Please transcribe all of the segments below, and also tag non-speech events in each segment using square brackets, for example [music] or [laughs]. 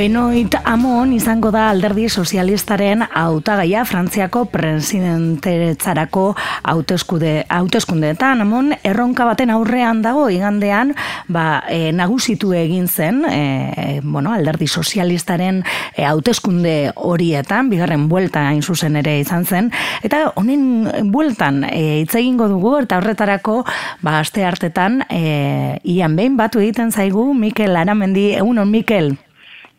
Benoit Amon izango da alderdi sozialistaren hautagaia Frantziako presidentetzarako hauteskude hauteskundeetan. Amon erronka baten aurrean dago igandean ba, e, nagusitu egin zen e, bueno, alderdi sozialistaren e, hauteskunde horietan bigarren buelta hain zuzen ere izan zen. Eta honen bueltan e, hitz egingo dugu eta horretarako ba aste hartetan e, ian behin batu egiten zaigu Mikel Aramendi. Egunon Mikel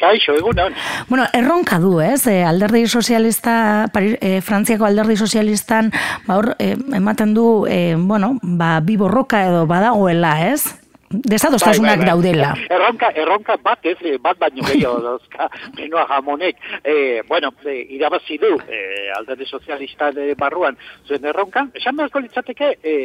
Kaixo, egunon. Bueno, erronka du, ez? E, alderdi sozialista, Pari, e, Frantziako alderdi sozialistan, ba, hor, e, ematen du, e, bueno, ba, bi borroka edo badagoela, ez? Desadostasunak bai, bai, bai. daudela. Erronka, erronka bat ez, bat baino gehiago [laughs] dauzka, menua jamonek. E, bueno, e, irabazi du, e, alderdi sozialista de barruan, zuen erronka, esan beharko litzateke, e,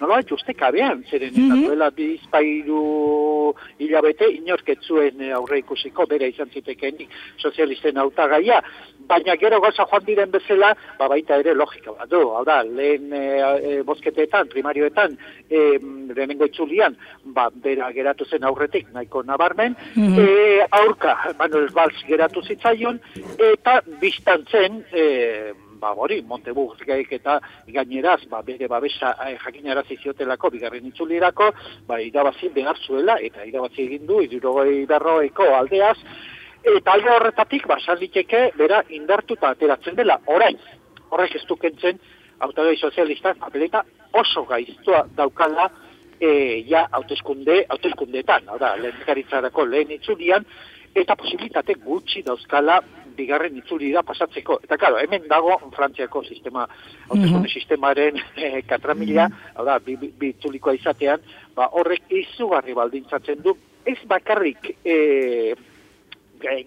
nola bat uste kabean, zeren, mm -hmm. duela bizpairu hilabete, inorketzuen aurre ikusiko, bere izan zitekenik sozialisten autagaia, baina gero goza joan diren bezala, ba baita ere logika bat du, hau da, lehen e, e, bosketeetan, primarioetan, e, lehenengo itzulian, ba, bera geratu zen aurretik, nahiko nabarmen, mm aurka, Manuel Valls geratu zitzaion, eta biztantzen, e, ba, hori, Monteburgek eta gaineraz, ba, bere babesa e, jakinara ziziotelako, bigarren itzulirako, ba, irabazi behar zuela, eta irabazi egin du, idurogoi berroeko aldeaz, eta alde horretatik, ba, saliteke, bera indartuta ateratzen dela, orain, horrek ez dukentzen, autogai sozialistak, papeleta oso gaiztua daukala, e, ja hauteskunde, hauteskundeetan, ora, lehendikaritzarako lehen itzulian, eta posibilitate gutxi dauzkala bigarren itzuli da pasatzeko. Eta claro, hemen dago Frantziako sistema, hauteskunde mm sistemaren e, katramila, hau da, bi, bi, itzulikoa izatean, ba, horrek izugarri baldintzatzen du, ez bakarrik e,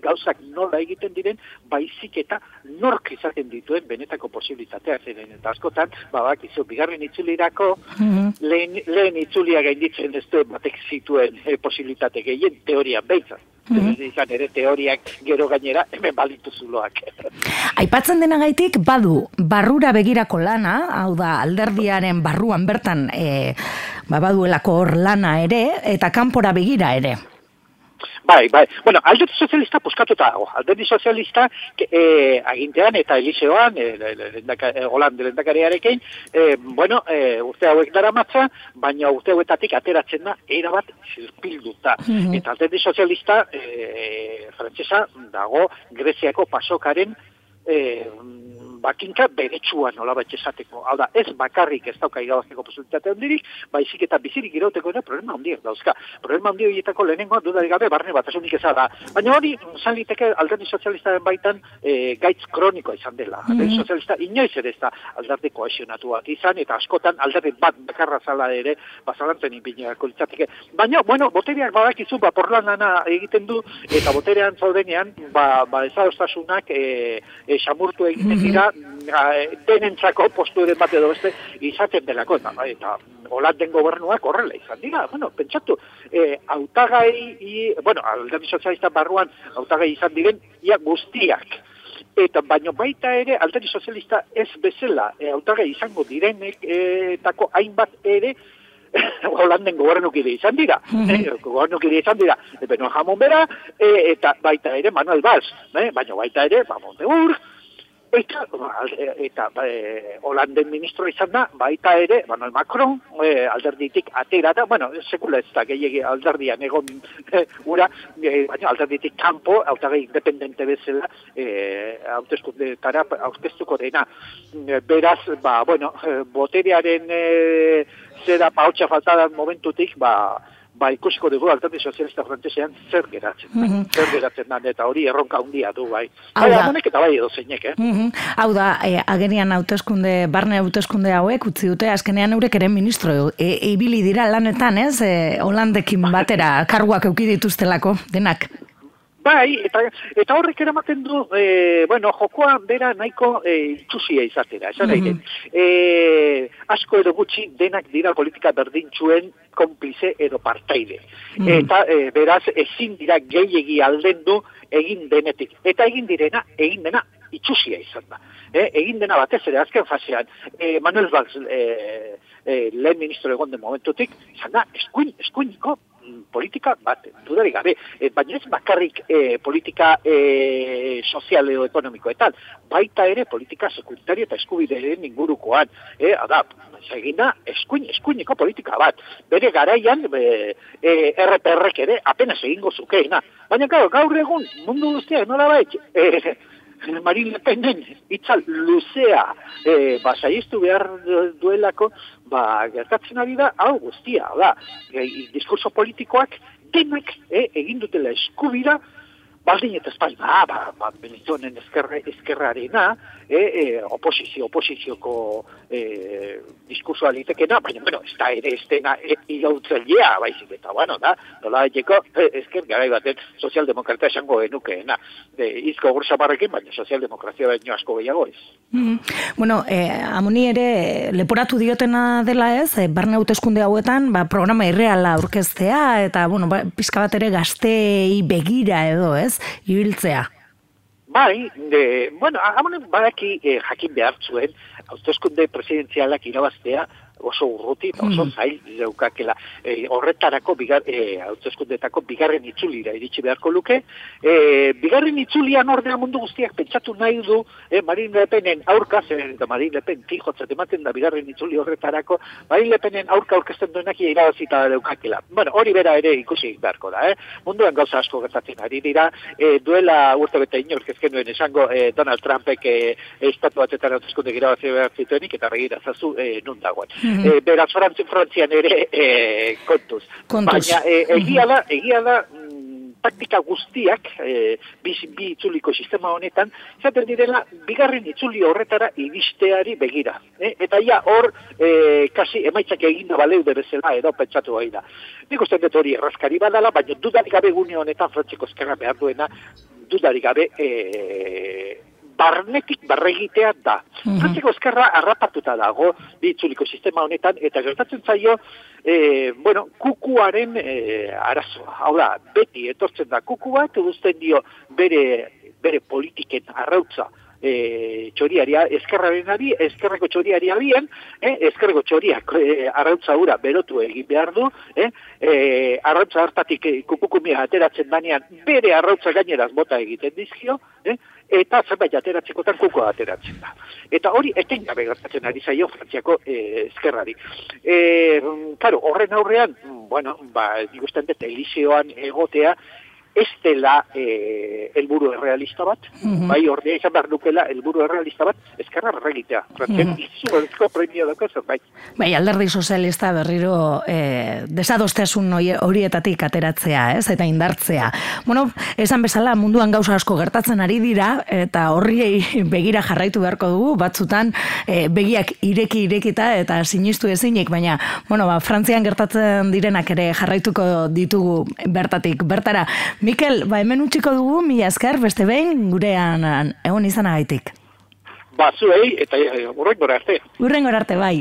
gauzak nola egiten diren, baizik eta nork izaten dituen benetako posibilitatea ziren. Eta askotan, babak izu, bigarren itzulirako, mm lehen, lehen itzulia gainditzen ez duen batek zituen e, posibilitate gehien teoria behitzen. Mm -hmm. izan ere teoriak gero gainera hemen balitu zuloak. [laughs] Aipatzen dena gaitik, badu, barrura begirako lana, hau da, alderdiaren barruan bertan, e, ba, baduelako hor lana ere, eta kanpora begira ere. Bai, bai. Bueno, alderdi sozialista puskatuta dago. Alderdi sozialista eh, agintean eta eliseoan, eh, eh, Holanda lendakariarekin, eh, bueno, eh, urte hauek dara matza, baina urte hauetatik ateratzen da, era bat zirpilduta. Mm Eta alderdi sozialista, eh, frantzesa, dago Greziako pasokaren eh, beretsua nola bat esateko. Hau da, ez bakarrik ez dauka irabazteko posibilitate handirik, baizik eta bizirik irauteko ere problema handiak dauzka. Problema handi horietako lehenengoa dudarik gabe barne bat asunik ez da. Baina hori, zaliteke alderdi sozialistaren baitan e, gaitz kronikoa izan dela. Mm -hmm. sozialista inoiz ere ez da alderdi kohesionatu bat izan, eta askotan alderdi bat bakarra zala ere, bazalantzen inbineako litzateke. Baina, bueno, boteriak badakizu, ba, porlan egiten du, eta boterean zaudenean, ba, ba ezadostasunak e, e, xamurtu egiten dira, denentzako postu ere bat edo beste izaten delako eta, eta Holanden gobernuak horrela izan dira. Bueno, pentsatu, e, autagai, i, bueno, alderdi sozialista barruan autagai izan diren, ia guztiak. Eta baino baita ere, alderdi sozialista ez bezala, e, autagai izango direnek, e, etako hainbat ere, [laughs] Holanden gobernukide izan dira. Mm -hmm. e, izan dira. E, beno jamon bera, e, eta baita ere Manuel Valls. E, baino baita ere, ba, Monteburg, Eta, eta e, Holanden ministro izan da, baita ere, Manuel Macron, e, alderditik atera da, bueno, sekula ez da, gehiagi alderdian egon e, ura, e, baina alderditik kanpo, autagai independente bezala, e, hautezkundetara aurkeztuko dena. E, beraz, ba, bueno, e, boterearen e, zera pautxa faltadan momentutik, ba, ba ikusiko dugu altate sozialista frantzesean zer geratzen. Mm -hmm. Zer geratzen da, eta hori erronka handia du, bai. Bai, amonek eta bai edo zeinek, eh? Mm Hau da, e, agerian hauteskunde, barne hauteskunde hauek, utzi dute, azkenean eurek ere ministro, e, ibili dira lanetan, ez? E, Holandekin batera, karguak eukidituztelako, denak. Bai, eta, eta horrek eramaten du, e, bueno, jokoa bera nahiko e, itxusia izatera, esan mm -hmm. e, asko edo gutxi denak dira politika berdintxuen konplize edo partaide. Mm Eta e, beraz ezin dira gehiegi alden du egin denetik. Eta egin direna, egin dena itxusia izan da. E, egin dena batez ere azken fasean, e, Manuel Valls e, e, lehen ministro egon den momentutik, izan da, eskuin, eskuiniko politika bat, dudari gabe, e, baina ez bakarrik e, politika e, sozial edo ekonomikoetan, baita ere politika sekuritario eta eskubideen ingurukoan, e, adap, egina eskuin, eskuineko politika bat. Bere garaian, e, e, RPR-ek ere, apenas egingo zukeina. Baina, gaur egun, mundu guztia, nola baitz, e, Marin Le Penen itzal luzea e, ba, behar duelako, ba, gertatzen ari da, hau guztia, da, e, diskurso politikoak denak e, egin dutela eskubira, baldin eta espal, ba, ba, ba, benizonen ezkerre, ezkerrarena, e, e, oposizio, oposizioko e, diskursoa litekena, baina, bueno, ez da ere estena e, irautzailea, baizik, eta, bueno, da, nola daiteko, ezker, garai baten, sozialdemokrata esango genukeena, de, izko gursa barrekin, baina sozialdemokrazia baino asko gehiago ez. Mm Bueno, e, amoni ere, leporatu diotena dela ez, e, barne hauteskunde hauetan, ba, programa irreala aurkeztea, eta, bueno, ba, pizka bat ere gaztei begira edo, ez, ibiltzea. Bai, de, bueno, amonen badaki eh, jakin behar zuen, hauteskunde presidenzialak irabaztea, oso urruti, oso mm. zail zeukakela. E, horretarako, bigar, e, bigarren itzulira iritsi beharko luke. E, bigarren itzulian ordea mundu guztiak pentsatu nahi du, e, Marin Lepenen aurka, zer, eta Marin Lepen tijotzat ematen da bigarren itzuli horretarako, Marin Lepenen aurka aurkezten duenak irabazita deukakela. Bueno, hori bera ere ikusi beharko da, eh? Munduan gauza asko gertatzen ari dira, e, duela urte bete inorkezken duen esango e, Donald Trumpek e, estatu batetan hautezkunde irabazi behar zituenik, eta regira zazu e, nun dagoen. -hmm. e, beraz frantzian ere e, kontuz. kontuz. Baina e, egia da, egia da, mm, taktika guztiak e, bi, bi itzuliko sistema honetan, zaten direla, bigarren itzuli horretara iristeari begira. E, eta ja, hor, e, kasi emaitzak egin da baleu bezala edo pentsatu gai da. Nik uste dut hori erraskari badala, baina dudarik gabe gune honetan frantziko eskerra behar duena, dudarik gabe e, barnetik barregitea da. Mm -hmm. eskerra arrapatuta dago ditzuliko sistema honetan, eta gertatzen zaio, e, bueno, kukuaren e, arazoa. Hau da, beti etortzen da kuku bat, guztien dio bere, bere politiken arrautza e, txoriaria, eskerraren abi, eskerreko txoriari abien, eh, eskerreko txoriak e, arrautza ura berotu egin behar du, eh, e, arrautza hartatik e, kukukumia ateratzen danean bere arrautza gaineraz bota egiten dizkio, eh, eta zerbait ateratzekotan kuko ateratzen da. Eta hori eten gabe gertatzen ari zaio frantziako e, eskerrari. E, claro, horren aurrean, bueno, ba, ikusten dut, Eliseoan egotea, ez dela eh, elburu errealista bat, mm bai ordea izan behar dukela elburu errealista bat, ezkarra berregitea. Mm -hmm. premio bai. Bai, alderdi sozialista berriro eh, desadosteasun horietatik ateratzea, ez, eta indartzea. Bueno, esan bezala munduan gauza asko gertatzen ari dira, eta horri [laughs] begira jarraitu beharko dugu, batzutan eh, begiak ireki irekita eta sinistu ezinik, baina, bueno, ba, Frantzian gertatzen direnak ere jarraituko ditugu bertatik, bertara, Mikel, ba hemen utziko dugu, mila esker, beste behin, gurean egon izanagaitik. Ba, zuei, eta urren arte. Urren arte, bai.